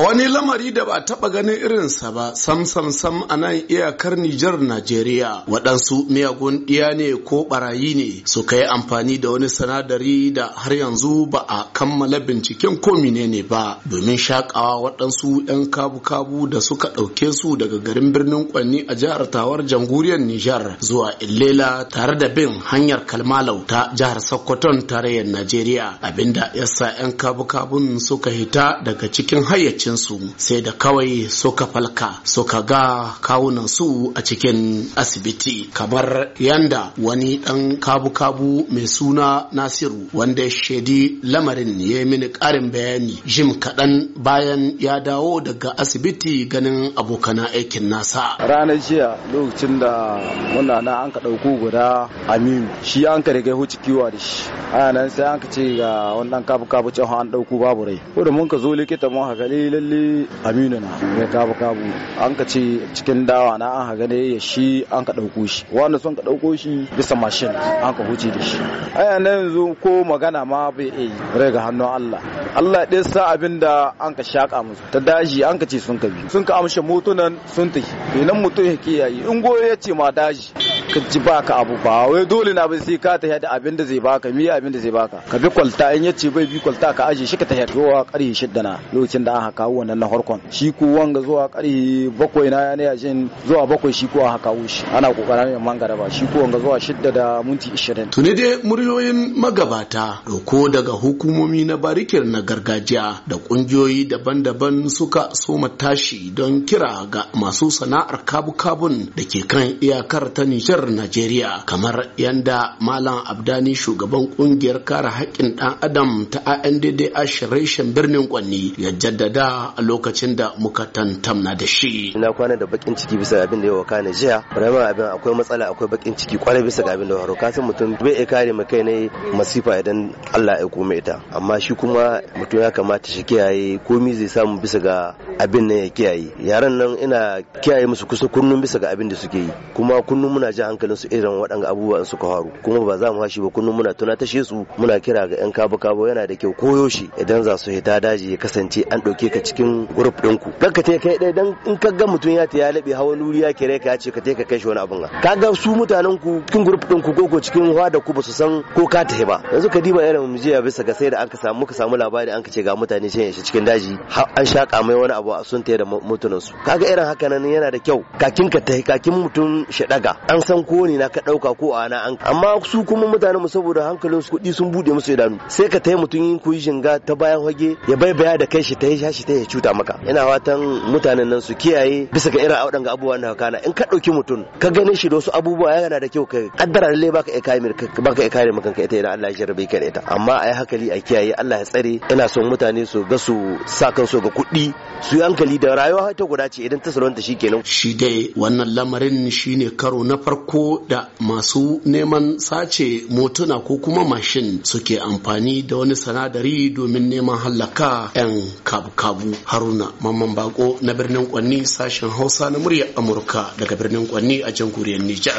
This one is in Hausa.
wani lamari da ba taɓa ganin irinsa ba sam sam sam a nan iyakar Nijar Najeriya. Waɗansu miyagun ɗiya ne ko ɓarayi ne suka yi amfani da wani sanadari da har yanzu ba a kammala binciken ko ne ba. Domin shakawa waɗansu 'yan kabu-kabu da suka ɗauke su daga garin birnin Kwanni a jihar Tawar jamhuriyar Nijar zuwa Illela tare da bin hanyar Kalmalau ta jihar Sokoton tarayyar Najeriya. Abinda yasa 'yan kabu-kabun suka hita daga cikin hayyaci su sai da kawai suka falka suka ga kawunan su a cikin asibiti. Kamar yanda wani dan kabu-kabu mai suna nasiru wanda ya shaidi lamarin ya yi mini karin bayani. Jim kaɗan bayan ya dawo daga asibiti ganin abokana aikin nasa. Ranar jiya lokacin da muna na an ka ɗauko guda aminu shi an ka riga huci kiwa da shi. A nan sai an ka ce ga wannan kabu-kabu can an ɗauko babu rai. Ko da mun ka zo likita mun haka lalle aminu na mai kabu kabu. An ka ce cikin dawa na an haga ne ya shi an ka ɗauko shi. Wanda sun ka ɗauko shi bisa mashin an ka huce da shi. Aya na yanzu ko magana ma bai iya rai ga hannun Allah. Allah ɗaya sa abin da an ka shaƙa musu. Ta daji an ka ce sun ka bi. Sun ka amshe motunan sun tafi. Kenan mutum ya kiyaye in goyo ya ce ma daji. Ka ji baka abu. Ba wai dole na bai sai ka ta da abin da zai baka. Miya abin da zai baka? Ka bi kwalta. In ya ce bai bi kwalta ka aje shi ka ta zuwa ƙarfe shidda na lokacin da aka kawo wannan na harkon. Shi ko wanga zuwa ƙarfe bakwai na ya ne zuwa bakwai shi ko aka kawo shi. Ana ƙoƙarin yin mangara ba. Shi ko wanga zuwa shidda da minti ishirin. tuni dai muryoyin magabata doko daga hukumomi na barikir na gargajiya da ƙungiyoyi daban-daban suka soma tashi don kira ga masu sana'ar kabu-kabun da ke kan iyakar ta Nijar Najeriya kamar yanda Malam Abdani shugaban ƙungiyar kare haƙƙin ɗan adam ta ANDD reshen birnin Kwanni ya jaddada a lokacin da muka tantamna da shi. Ina kwana da bakin ciki bisa abin da ya waƙa na jiya. Vraiment abin akwai matsala akwai bakin ciki ƙwarai bisa ga abin da ya Ka san mutum bai iya kare mai kai ne masifa idan Allah ya kome ita. Amma shi kuma mutum ya kamata shi kiyaye komi zai samu bisa ga abin nan ya kiyaye. Yaran nan ina kiyaye musu kusa kunnun bisa ga abin da suke yi. Kuma kunnun muna ji hankalin su irin waɗanga abubuwan suka faru. Kuma ba za mu hashi ba kunnun muna tuna tashe su muna kira ga 'yan kabo kabo yana da kyau koyo shi idan za su hita daji ya kasance an ɗauke ka cikin grup ɗinku. Dan ka kai ɗaya dan in ka ga mutum ya ta ya laɓe hawa nuri ya ka ya ce ka ka kai shi wani abin ka ga su mutanen ku cikin grup ɗinku ko cikin da ku ba su san ko ka tafi ba yanzu ka diba irin mu bisa ga sai da an ka samu muka samu labari an ka ce ga mutane sun shi cikin daji an shaƙa mai wani abu a sun taya da mutunan su kaga irin haka nan yana da kyau. Kakin ka tahi kakin mutum shi daga an san ko ne na ka ɗauka ko ana an. Amma su kuma mutanen mu saboda hankalin su kuɗi sun buɗe musu idanu. Sai ka tahi mutum yin kuyi shinga ta bayan hage ya bai baya da kai shi ta yi shi ta ya cuta maka. Ina fatan mutanen nan su kiyaye bisa ga irin auɗan ga abubuwan da kana. In ka ɗauki mutum ka gane shi da wasu abubuwa yana da kyau ka kaddara lalle baka iya kare baka iya kare maka ita idan Allah ya jarrabe ka da ita. Amma ai hakali a kiyaye Allah ya tsare. Ina son mutane su ga su sa kansu ga kuɗi su yi hankali da rayuwa ta guda ce idan ta salwanta shi kenan. Shi dai wannan lamarin shine karo na farko da masu neman sace motuna ko kuma mashin suke amfani da wani sanadari domin neman hallaka 'yan kabu-kabu. Haruna mamman bako na birnin kwanni sashen hausa na muryar amurka daga birnin kwanni a jamhuriyar nijar.